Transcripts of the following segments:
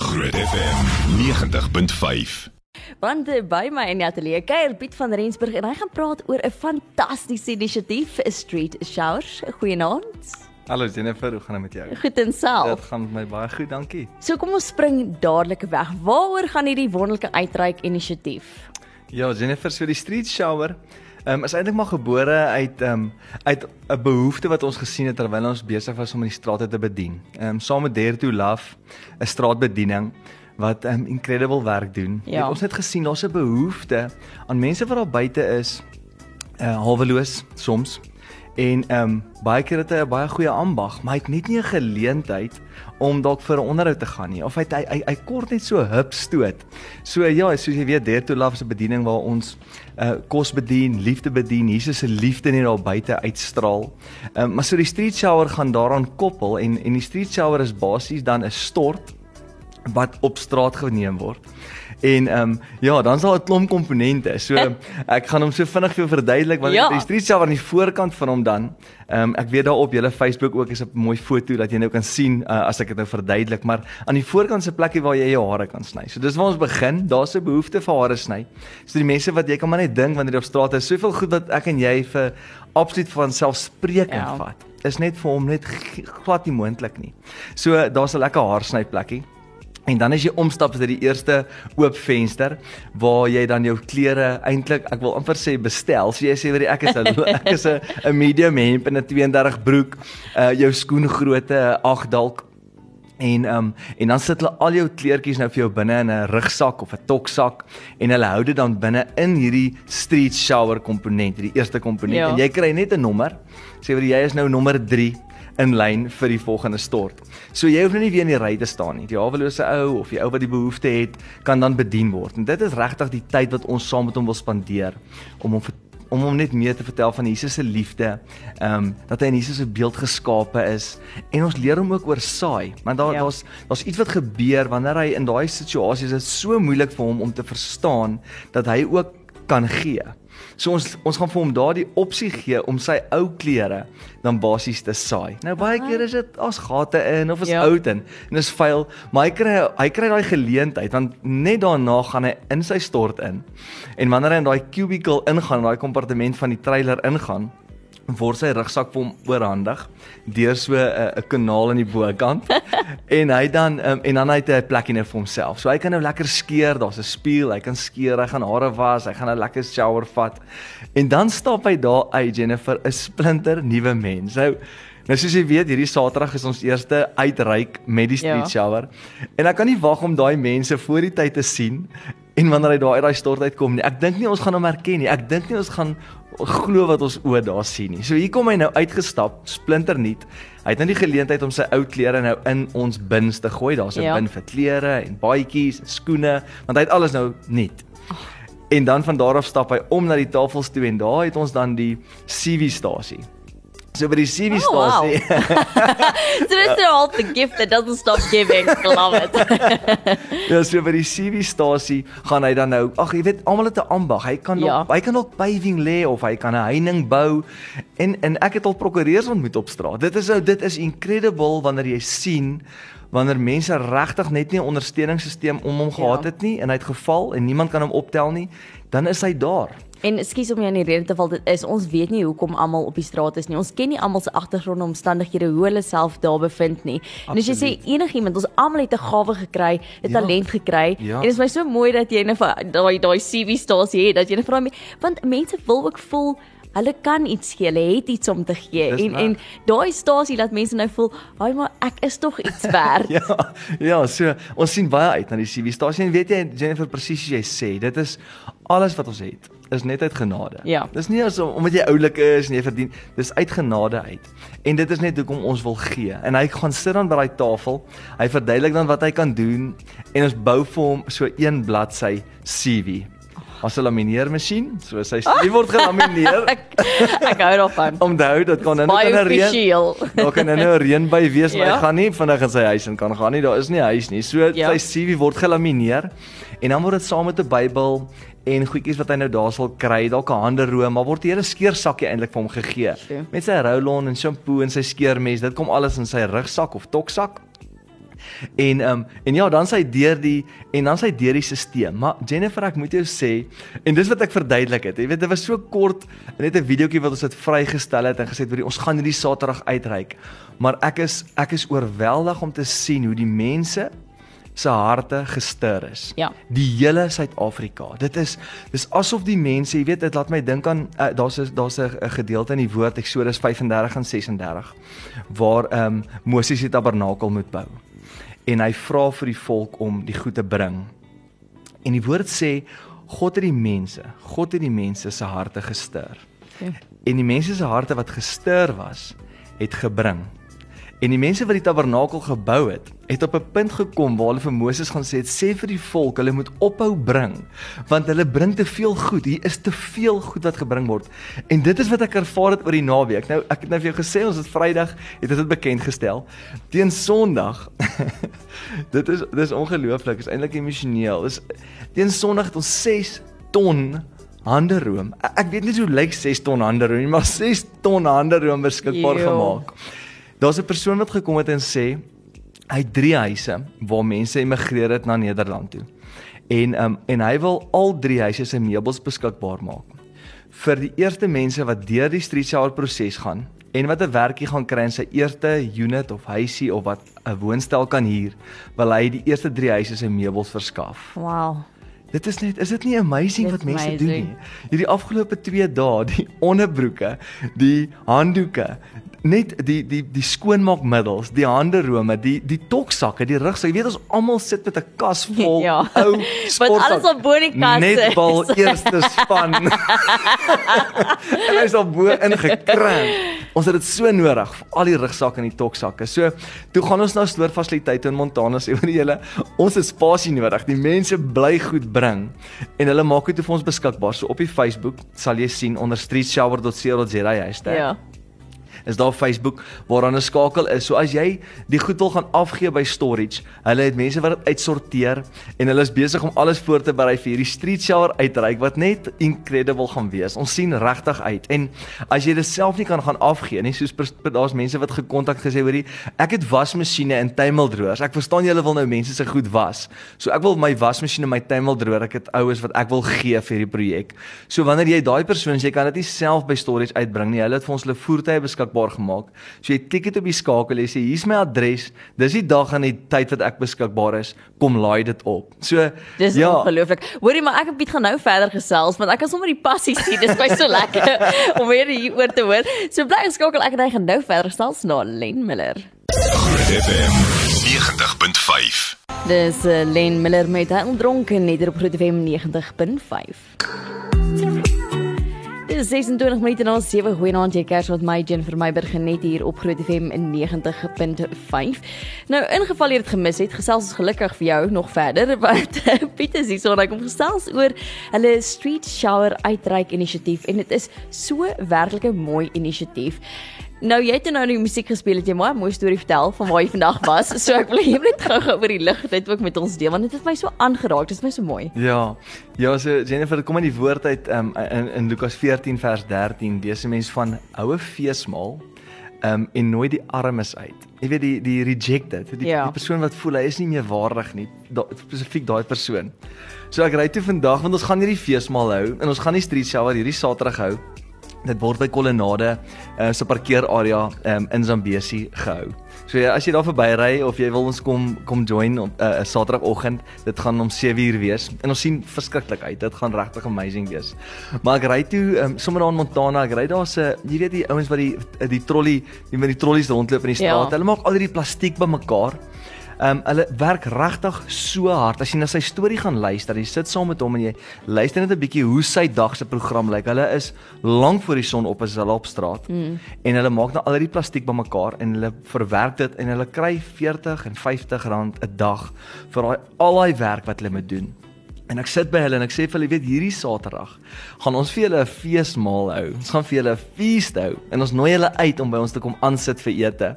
Groot FM 90.5. Want eh, by my in die ateljee kuier Piet van Rensburg en hy gaan praat oor 'n fantastiese inisiatief, 'n street showers. Goeienaand. Hallo Jennifer, hoe gaan dit met jou? Goed en self. Dit gaan met my baie goed, dankie. So kom ons spring dadelik weg. Waaroor gaan hierdie wonderlike uitreik inisiatief? Ja, Jennifer, so die street shower um, is eintlik maar gebore uit um, uit 'n behoefte wat ons gesien het terwyl ons besig was om in die strate te bedien. Ehm um, saam met Dare to Love, 'n straatbediening wat um, incredible werk doen. Ja. Het ons het gesien daar's 'n behoefte aan mense wat daar buite is, uh haweloos soms. En ehm um, baie keer het hy 'n baie goeie ambag, maar hy het net nie 'n geleentheid om dalk vir 'n onderhoud te gaan nie of hy hy hy, hy kort net so hup stoot. So ja, soos jy weet, Dare to Love se bediening waar ons uh kos bedien, liefde bedien, Jesus se liefde net daar buite uitstraal. Ehm um, maar so die street shower gaan daaraan koppel en en die street shower is basies dan 'n stort wat op straat geneem word. En ehm um, ja, dan sal 'n klomp komponente. So ek gaan hom so vinnig vir verduidelik want Ja. die street shower aan die voorkant van hom dan. Ehm um, ek weet daar op julle Facebook ook is 'n mooi foto dat jy nou kan sien uh, as ek dit nou verduidelik, maar aan die voorkant se plekkie waar jy jou hare kan sny. So dis waar ons begin. Daar's 'n behoefte vir hare sny. So die mense wat jy kan maar net dink wanneer jy op straat is, soveel goed wat ek en jy vir absoluut van selfsprekend Ja. vat. Is net vir hom net glad nie moontlik nie. So daar's 'n lekker haarsny plekkie. En dan as jy omstap is dit die eerste oop venster waar jy dan jou klere eintlik ek wil amper sê bestel. So jy sê vir ek is 'n ek is 'n medium hemp en 'n 32 broek, uh jou skoengrootte 8 dalk En ehm um, en dan sit hulle al jou kleertjies nou vir jou binne in 'n rugsak of 'n toksak en hulle hou dit dan binne in hierdie street shower komponent, hierdie eerste komponent. Ja. En jy kry net 'n nommer. Sê vir jy is nou nommer 3 in lyn vir die volgende stort. So jy hoef nou nie weer in die ry te staan nie. Die hawelose ou of die ou wat die behoefte het, kan dan bedien word. En dit is regtig die tyd wat ons saam met hom wil spandeer om hom om hom net meer te vertel van Jesus se liefde, ehm um, dat hy in Jesus se beeld geskape is en ons leer hom ook oor saai, want daar Ja. daar's daar's iets wat gebeur wanneer hy in daai situasie is, dit so moeilik vir hom om te verstaan dat hy ook kan gee. So ons ons gaan vir hom daardie opsie gee om sy ou klere dan basies te saai. Nou baie keer is dit as gate in of is Ja. oud in en is vuil, maar hy kry hy kry daai geleentheid want net daarna gaan hy in sy stort in. En wanneer hy in daai cubicle ingaan, daai kompartement van die trailer ingaan, word sy rugsak vir hom oorhandig deur so 'n 'n kanaal in die bokant en hy dan um, en dan het hy 'n plekkie nou vir homself. So hy kan nou lekker skeer, daar's 'n spieël, hy kan skeer, hy gaan hare was, hy gaan 'n lekker shower vat. En dan stap hy daar uit Jennifer, 'n splinter nuwe mens. Nou Nou soos jy weet, hierdie Saterdag is ons eerste uitreik met die street Ja. shower. En ek kan nie wag om daai mense voor die tyd te sien en wanneer hy daar uit daai stort uitkom nie. Ek dink nie ons gaan hom herken nie. Ek dink nie ons gaan glo wat ons oë daar sien nie. So hier kom hy nou uitgestap, splinternuut. Hy het nou die geleentheid om sy ou klere nou in ons bins te gooi. Daar's 'n Ja. bin vir klere en baadjies en skoene, want hy het alles nou nuut. En dan van daar af stap hy om na die tafels toe en daar het ons dan die CV-stasie. So by die Oh, wow. CV-stasie so this is all the gift that doesn't stop giving. Love it. Ja, so by die CV-stasie gaan hy dan nou, ag jy weet, almal het 'n ambag. Hy kan Ja. ook, hy kan ook paving lê of hy kan 'n heining bou. En en ek het al prokureurs ontmoet op straat. Dit is nou dit is incredible wanneer jy sien wanneer mense regtig net nie 'n ondersteuningssisteem om hom gehad Ja. het nie en hy het geval en niemand kan hom optel nie, dan is hy daar. En ekskuus om jou in die rede te val, dit is ons weet nie hoekom almal op die straat is nie. Ons ken nie almal se agtergrond omstandighede hoe hulle self daar bevind nie. En as jy sê enigiemand, ons almal het 'n gawe gekry, 'n Ja. talent gekry. Ja. En dit is my so mooi dat jy net vir daai daai CV stasie het, dat jy net vra my want mense wil ook voel Hulle kan iets gee, hulle het iets om te gee. Dis En waar. en daai stasie laat mense nou voel, "Haai maar ek is tog iets werd." Ja, ja, so ons sien baie uit na die CV-stasie en weet jy Jennifer presies jy sê, dit is alles wat ons het is net uit genade. Ja. Dis nie as omdat jy oulik is en jy verdien, dis uit genade uit. En dit is net hoekom ons wil gee. En hy gaan sit dan by daai tafel. Hy verduidelik dan wat hy kan doen en ons bou vir hom so een bladsy CV. As 'n lamineermasjien, so sy CV word gelamineer. Ek ek hou daarvan. Onthou, dit kan nou kan 'n reën. Daar kan nou 'n reënby wees, maar Ja. hy gaan nie vinnig in sy huis in kan gaan nie. Daar is nie 'n huis nie. So Ja. sy CV word gelamineer en dan word dit saam met 'n Bybel en goedjies wat hy nou daar sal kry, dalk 'n handeroom, maar word die hele skeersakkie eintlik vir hom gegee. Sjoe. Met sy roll-on en shampoo en sy skeermes, dit kom alles in sy rugsak of toksak. En ehm um, en ja, dan sy deur die en dan sy deur die stelsel. Maar Jennifer, ek moet jou sê en dis wat ek verduidelik het. Jy weet, dit was so kort, net 'n videoetjie wat ons het vrygestel het en gesê het ons gaan hierdie Saterdag uitreik. Maar ek is ek is oorweldig om te sien hoe die mense se harte gestir is. Ja. Die hele Suid-Afrika. Dit is dis asof die mense, jy weet, dit laat my dink aan uh, daar's daar's 'n gedeelte in die woord Eksodus 35 en 36 waar ehm um, Moses die tabernakel moet bou en hy vra vir die volk om die goed te bring. En die woord sê God het die mense, God het die mense se harte gestir. Ja. En die mense se harte wat gestir was, het gebring. En die mense wat die tabernakel gebou het, het op 'n punt gekom waar hulle vir Moses gaan sê het sê vir die volk hulle moet ophou bring want hulle bring te veel goed. Hier is te veel goed wat gebring word. En dit is wat ek ervaar het oor die naweek. Nou ek het nou vir jou gesê ons het Vrydag het dit bekend gestel. Teen Sondag. dit is dis ongelooflik. Is eintlik emosioneel. Dis teen Sondag het ons 6 ton hande room. Ek weet nie hoe lyk 6 ton hande room, maar 6 ton hande room beskikbaar Yo. gemaak. Daar's 'n persoon wat gekom het en sê hy het drie huise waar mense immigreer het na Nederland toe. En um en hy wil al drie huise se meubels beskikbaar maak vir die eerste mense wat deur die street shower proses gaan en wat 'n werkie gaan kry in sy eerste unit of huisie of wat 'n woonstel kan huur, wil hy die eerste drie huise se meubels verskaf. Wow. Dit is net is dit nie amazing wat mense amazing. doen nie. Hierdie afgelope 2 dae, die onderbroeke, die handdoeke, net die die die skoonmaakmiddels, die handerome, die die toksakke, die rugsak. Jy weet ons almal sit met 'n kas vol ja. ou sport. Wat alles op bo die kas is. Net bal eerste span. en hy's al bo ingekram. Ons het dit so nodig vir al die rugsakke en die toksakke. So, toe gaan ons na stoorfasiliteite in Montana sê vir julle, ons het spasie nodig. Die mense bly goed bring en hulle maak dit vir ons beskikbaar. So op die Facebook sal jy sien onder streetshower.co.za hashtag. Ja is daar Facebook waaraan 'n skakel is. So as jy die goed wil gaan afgee by storage, hulle het mense wat dit uitsorteer en hulle is besig om alles voor te berei vir hierdie street shower uitreik wat net incredible gaan wees. Ons sien regtig uit. En as jy dit self nie kan gaan afgee nie, soos daar's mense wat gekontak gesê hoorie, ek het wasmasjiene en tuimeldroërs. Ek verstaan julle wil nou mense se goed was. So ek wil my wasmasjien en my tuimeldroër, ek het oues wat ek wil gee vir hierdie projek. So wanneer jy daai persoon, jy kan dit nie self by storage uitbring nie. Hulle het vir ons hulle voertuie beskik beskikbaar gemaak. So jy klik dit op die skakel, jy sê hier's my adres. Dis die dag en die tyd wat ek beskikbaar is. Kom laai dit op. So Dis ja. ongelooflik. Hoorie, maar ek het Piet gaan nou verder gesels want ek kan sommer die passie sien. Dis baie so lekker om weer hier oor te hoor. So bly geskakel. Ek en hy gaan nou verder gesels na Len Miller. FM 90.5 Dis uh, Len Miller met hy ondronken net op Groot FM 90.5. Dis 26 minute na 7 goeienaand jy kers met my Jen vir my Bergenet hier op Groot FM in 90.5. Nou ingeval jy dit gemis het, gesels ons gelukkig vir jou nog verder want Pieter sê so dat ek kom gesels oor hulle street shower uitreik inisiatief en dit is so werklik 'n mooi inisiatief. Nou jy het nou die musiek gespeel het jy maar mooi storie vertel van waar jy vandag was. So ek wil jy moet gou-gou oor die lig dit ook met ons deel want dit het my so aangeraak. Dit is my so mooi. Ja. Ja, so Jennifer, kom in die woord uit um, in in Lukas 14 vers 13. Dis 'n mens van houe feesmaal um en nooi die armes uit. Jy weet die die rejected, die, ja. die persoon wat voel hy is nie meer waardig nie, da, spesifiek daai persoon. So ek ry toe vandag want ons gaan hierdie feesmaal hou en ons gaan die street shower hierdie Saterdag hou. Dit word by Kolonade uh, se parkeerarea um, in Zambesi gehou. So ja, as jy daar verbyry of jy wil ons kom kom join op 'n uh, Saterdagoggend, dit gaan om 7uur wees en ons sien verskriklik uit. Dit gaan regtig amazing wees. Maar ek ry toe um, sommer daar in Montana, ek ry daar se jy weet die ouens wat die die trolley, die met die trollies rondloop in die straat. Ja. Hulle maak al hierdie plastiek bymekaar. Ehm um, hulle werk regtig so hard. As jy na sy storie gaan luister, jy sit saam met hom en jy luister net 'n bietjie hoe sy dag se program lyk. Hulle is lank voor die son op as hulle op straat. Mm. En hulle maak nou al die plastiek bymekaar en hulle verwerk dit en hulle kry 40 en 50 rand 'n dag vir daai al daai werk wat hulle moet doen. En ek sit by hulle en ek sê vir hulle, weet hierdie Saterdag gaan ons vir julle 'n feesmaal hou. Ons gaan vir julle 'n fees hou en ons nooi julle uit om by ons te kom aansit vir ete.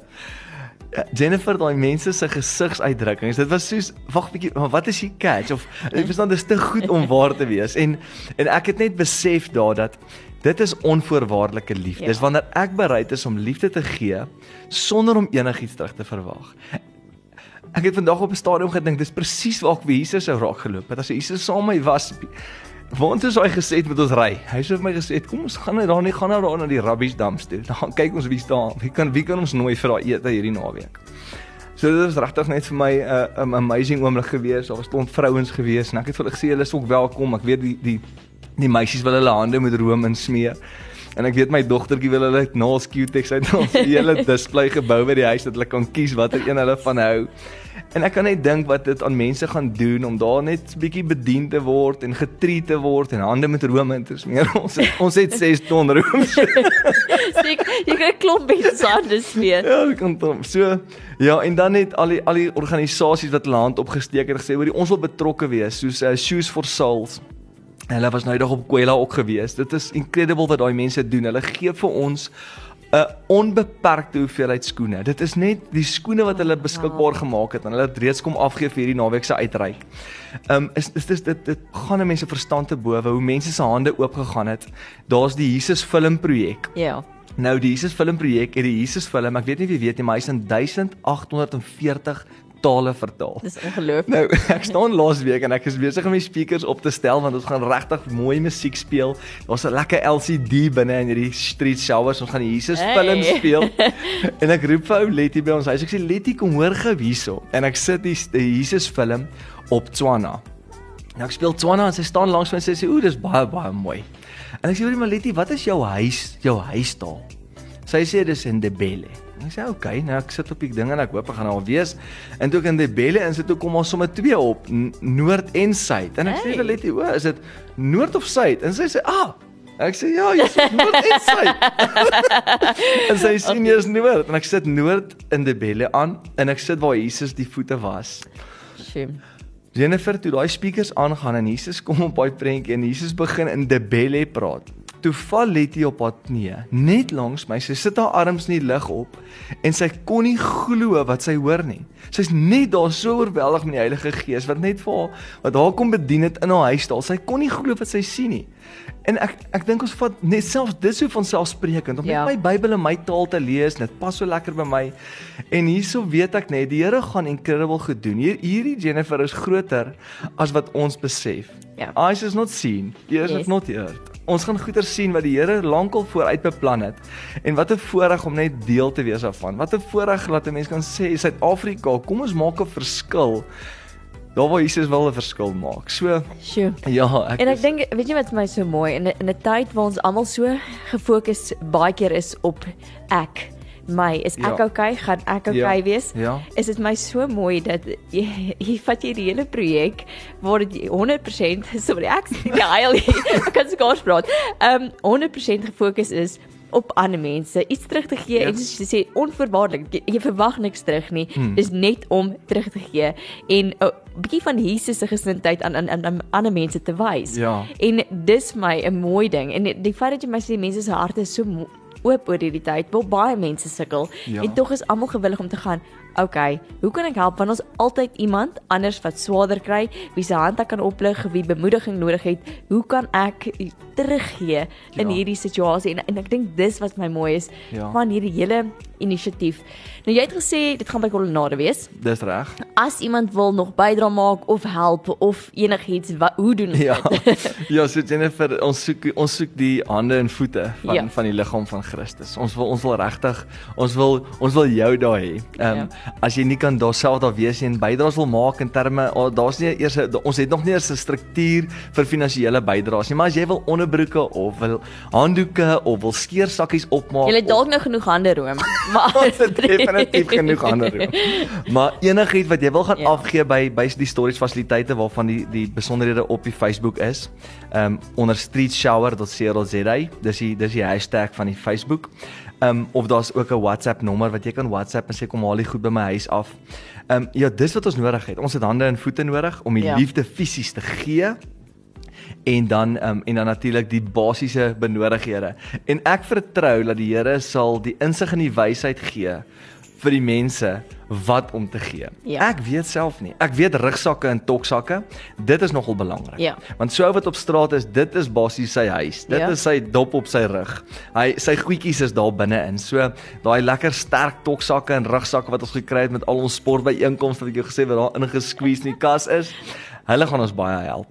Eh, Jennifer daai mense se gesigsuitdrukkings dit was soos wag bietjie maar wat is die catch of ek verstaan dit is te goed om waar te wees en en ek het net besef daar dat dit is onvoorwaardelike liefde. Ja. Dis wanneer ek bereid is om liefde te gee sonder om enigiets terug te verwag. ek het vandag op 'n stadium gedink dis presies waar ek vir Jesus sou raak geloop het. As Jesus saam met my was, waar ons hy gesê het met ons ry. Hy sê vir my gesê het, kom ons gaan net daar nie gaan nou daar na die rubbish dumps toe. Dan gaan kyk ons wie staan. Wie kan wie kan ons nooi vir daai ete hierdie naweek? So dit was regtig net vir my 'n uh, 'n amazing oomblik gewees. Daar was stond vrouens gewees en ek het vir hulle gesê hulle is ook welkom. Ek weet die die die meisies wil hulle hande met room insmeer. En ek weet my dogtertjie wil hulle nails Q-Tex uit ons hele display gebou by die huis dat hulle kan kies watter een hulle van hou. En ek kan net dink wat dit aan mense gaan doen om daar net 'n bietjie bedien te word en getreat te word en hande met room in te smeer. Ons het, ons het 6 ton room. Sê jy kan klomp mense hande smeer. Ja, kan dan so ja, en dan net al die al die organisasies wat hulle hand opgesteek het gesê oor ons wil betrokke wees soos uh, Shoes for Souls. Hulle was nou nog op Kwela ook gewees. Dit is incredible wat daai mense doen. Hulle gee vir ons 'n onbeperkte hoeveelheid skoene. Dit is net die skoene wat hulle beskikbaar gemaak het en hulle het reeds kom afgee vir hierdie naweek se uitreik. Um is is dis dit dit gaan 'n mense verstand te bowe hoe mense se hande oopgegaan het. Daar's die Jesus film projek. Ja. Nou die Jesus film projek het die Jesus film, ek weet nie wie weet nie, maar hy's in 1840 tale vertaal. Dis ongelooflik. Nou, ek staan laas week en ek is besig om die speakers op te stel want ons gaan regtig mooi musiek speel. Daar's 'n lekker LCD binne in hierdie street showers. Ons gaan die Jesus Hey. film speel. en ek roep vir ou Letty by ons huis. Ek sê Letty, kom hoor gou hierso. En ek sit die, die Jesus film op Tswana. En ek speel Tswana en sy staan langs my en sy sê, "Ooh, dis baie baie mooi." En ek sê, "Hoorie, maar Letty, wat is jou huis, jou huistaal?" Sy sê dis in Debele. Ek sê, "Oké, okay, nou ek sit op die ding en ek hoop ek gaan al wees." En toe ek in Debele insit, toe kom ons sommer twee op, noord en suid. En ek sê Hey. vir Letty, "O, is dit noord of suid?" En sy sê, "Ah, Ek sê ja, jy's noord en suid. en sy sien jy's noord en ek sit noord in Debele aan en ek sit waar Jesus die voete was. Shame. Jennifer toe daai speakers aangaan en Jesus kom op daai prentjie en Jesus begin in Debele praat. Toe val Letty op haar knie, net langs my. Sy sit haar arms in die lug op en sy kon nie glo wat sy hoor nie. Sy's net daar so oorweldig met die Heilige Gees wat net vir haar wat haar kom bedien het in haar huisstaal. Sy kon nie glo wat sy sien nie. En ek ek dink ons vat net selfs dis so van selfsprekend om Ja. net my Bybel in my taal te lees. Dit pas so lekker by my. En hierso weet ek net die Here gaan incredible goed doen. Hier hierdie Jennifer is groter as wat ons besef. Ja. Eyes is not seen, ears Yes. yes. not heard. Ons gaan goeie sien wat die Here lankal vooruit beplan het. En wat 'n voorreg om net deel te wees daarvan. Wat 'n voorreg dat 'n mens kan sê Suid-Afrika, kom ons maak 'n verskil. Daar waar Jesus wil 'n verskil maak. So Sjoe. ja, ek En ek dink weet jy wat vir my so mooi in 'n- in 'n tyd waar ons almal so gefokus baie keer is op ek my is ek Ja. okay gaan ek okay Ja, wees ja. is dit my so mooi dat jy, jy vat jy die hele projek waar dit 100% sorry ek sê nie heil nie ek kan seker praat um 100% gefokus is op ander mense iets terug te gee Ja. en soos jy sê onvoorwaardelik jy, jy verwag niks terug nie Hmm. dis net om terug te gee en 'n bietjie van Jesus se gesindheid aan aan aan aan ander mense te wys Ja. En dis my 'n mooi ding. En die, die feit dat jy my sê mense se harte so oop oor hierdie tyd, waar baie mense sukkel Ja. en tog is almal gewillig om te gaan. Okay, hoe kan ek help? Want ons altyd iemand anders wat swaarder kry, wie se hand ek kan oplig, wie bemoediging nodig het. Hoe kan ek teruggee in Ja. hierdie situasie? En, en ek dink dis wat my mooi is Ja. van hierdie hele inisiatief. Nou jy het gesê dit gaan by Kolonade wees. dis reg. As iemand wil nog bydra maak of help of enigiets, wat, hoe doen ons Ja. dit? ja, so Jennifer, ons soek ons soek die hande en voete van Ja. van die liggaam van Christus. Ons wil ons wil regtig ons wil ons wil jou daar hê. Ehm um, Ja. As jy nie kan daar self daar wees nie en bydraes wil maak in terme oh, daar's nie eers ons het nog nie eers 'n struktuur vir finansiële bydraes nie, maar as jy wil onderbroeke of wil handdoeke of wil skeersakkies opmaak. Jy het dalk nou genoeg hande room, maar definitief genoeg ander room. Maar enigiets wat jy wil gaan Ja. afgee by by die stories fasiliteite waarvan die die besonderhede op die Facebook is. Ehm um, onder streetshower.co.za. Dis die dis die hashtag van die Facebook. Ehm um, of daar's ook 'n WhatsApp nommer wat jy kan WhatsApp en sê kom haal die goed by my huis af. Ehm um, ja, dis wat ons nodig het. Ons het hande en voete nodig om die Ja. liefde fisies te gee en dan um, en dan natuurlik die basiese benodighede. En ek vertrou dat die Here sal die insig en die wysheid gee vir die mense wat om te gee. Ja. Ek weet self nie. Ek weet rugsakke en toksakke, dit is nogal belangrik. Ja. Want so ou wat op straat is, dit is basies sy huis. Dit Ja. is sy dop op sy rug. Hy sy goedjies is daar binne-in. So daai lekker sterk toksakke en rugsakke wat ons gekry het met al ons sportbyeenkomste wat ek jou gesê wat daar ingesqueeze in die kas is. Hulle gaan ons baie help.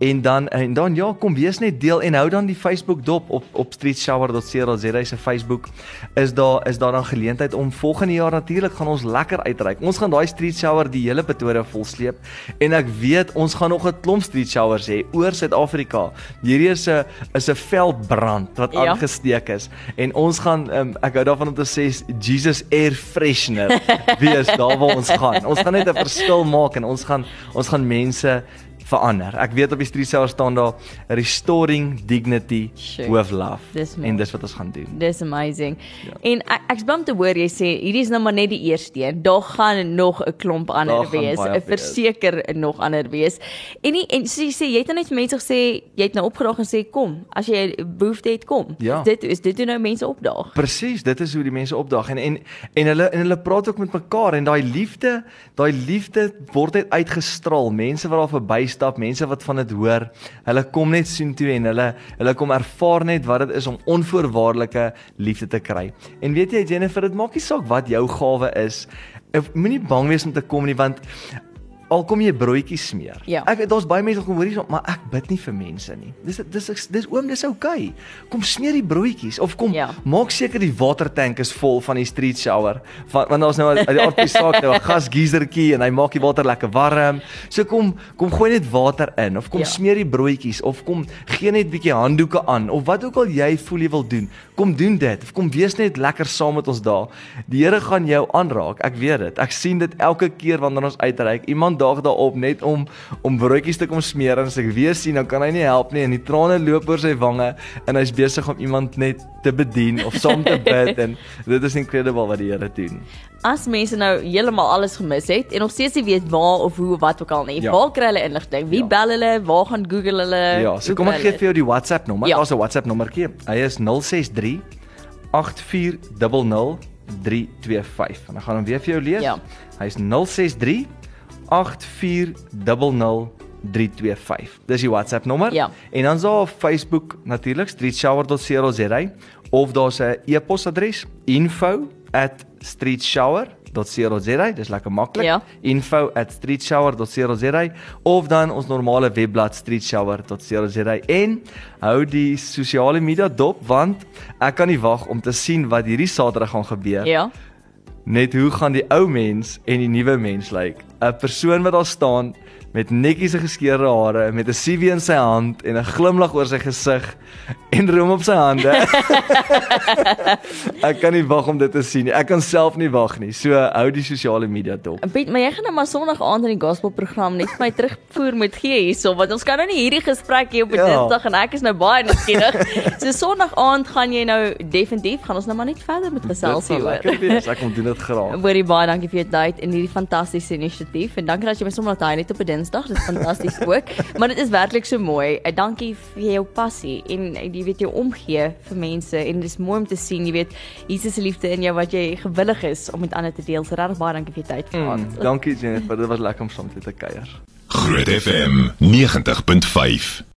En dan en dan ja, kom wees net deel en hou dan die Facebook dop op op streetshower.co.za se Facebook. Is daar is daar dan geleentheid om volgende jaar natuurlik gaan ons lekker uitreik. Ons gaan daai street shower die hele Pretoria volsleep en ek weet ons gaan nog 'n klomp street showers hê oor Suid-Afrika. Hierdie is 'n is 'n veldbrand wat Ja. aangesteek is en ons gaan um, ek hou daarvan om te sê Jesus air freshener wees daar waar ons gaan. Ons gaan net 'n verskil maak en ons gaan ons gaan mense verander. Ek weet op die street shower staan daar restoring dignity Sure. with love. Dis en dis wat ons gaan doen. Dis amazing. Ja. En ek ek's bly om te hoor jy sê hierdie is nou maar net die eerste een. Daar gaan nog 'n klomp ander wees. verseker nog ander wees. En nie, en so jy sê jy het nou net mense gesê jy het nou opgedaag en sê kom, as jy behoefte het kom. Ja. Dit is dit hoe nou mense opdaag. Presies, dit is hoe die mense opdag en en en hulle en hulle praat ook met mekaar en daai liefde, daai liefde word net uitgestraal. Mense wat daar verbystap, mense wat van dit hoor, hulle kom net soontoe en hulle hulle kom ervaar net wat dit is om onvoorwaardelike liefde te kry. En weet jy Jennifer, dit maak nie saak wat jou gawe is. Ek moenie bang wees om te kom nie want al kom jy broodjies smeer. Ja. Ek daar's baie mense wat kom hoor hierso, maar ek bid nie vir mense nie. Dis dis dis, dis oom, dis oukei. Okay. Kom smeer die broodjies of kom Ja. maak seker die watertank is vol van die street shower. Want want daar's nou uit die aardpie saak nou 'n gasgiesertjie en hy maak die water lekker warm. So kom kom gooi net water in of kom ja. smeer die broodjies of kom gee net bietjie handdoeke aan of wat ook al jy voel jy wil doen. Kom doen dit of kom wees net lekker saam met ons daar. Die Here gaan jou aanraak. Ek weet dit. Ek sien dit elke keer wanneer ons uitreik. Iemand daag daarop net om om broodjies te kom smeer en as ek weer sien dan kan hy nie help nie en die trane loop oor sy wange en hy's besig om iemand net te bedien of saam te bid en dit is incredible wat die Here doen. As mense nou heeltemal alles gemis het en nog steeds nie weet waar of hoe of wat ook al nie. Ja. Waar kry hulle inligting? Wie Ja. bel hulle? Waar gaan Google hulle? Ja, so kom ek gee vir jou die WhatsApp nommer. Ja. Daar's 'n WhatsApp nommertjie. Hy is 063 8400 325. En ek gaan hom weer vir jou lees. Ja. Hy's 063 8400 325. Dis die WhatsApp nommer. Ja. En dan is daar op Facebook natuurlik streetshower.co.za of daar's 'n e-posadres info@streetshower.co.za. Dis lekker maklik. Ja. info@streetshower.co.za of dan ons normale webblad streetshower.co.za en hou die sosiale media dop want ek kan nie wag om te sien wat hierdie Saterdag gaan gebeur. Ja. Net hoe gaan die ou mens en die nuwe mens lyk? 'n Persoon wat daar staan met netjies geskeurde hare, met 'n CV in sy hand en 'n glimlag oor sy gesig en room op sy hande. ek kan nie wag om dit te sien nie. Ek kan self nie wag nie. So hou die sosiale media dop. Piet, maar jy gaan nou maar Sondag aand in die gospelprogram net vir my terugvoer met gee hierso want ons kan nou nie hierdie gesprek hê op 'n Ja. Dinsdag en ek is nou baie nuuskierig. so Sondag aand gaan jy nou definitief gaan ons nou maar net verder met gesels Dit sal lekker hieroor. wees. Ek kom doen dit graag. Hoorie baie dankie vir jou tyd en hierdie fantastiese inisiatief en dankie dat jy my sommer laat hy net op 'n Dinsdag. Dit is fantasties ook. Maar dit is werklik so mooi. Ek dankie vir jou passie en jy weet jou omgee vir mense en dit is mooi om te sien, jy weet, Jesus se liefde in jou wat jy gewillig is om met ander te deel. So regtig baie dankie vir jou tyd gehad. Mm, dankie Jennifer, dit was lekker om saam te kuier. Groot FM 90.5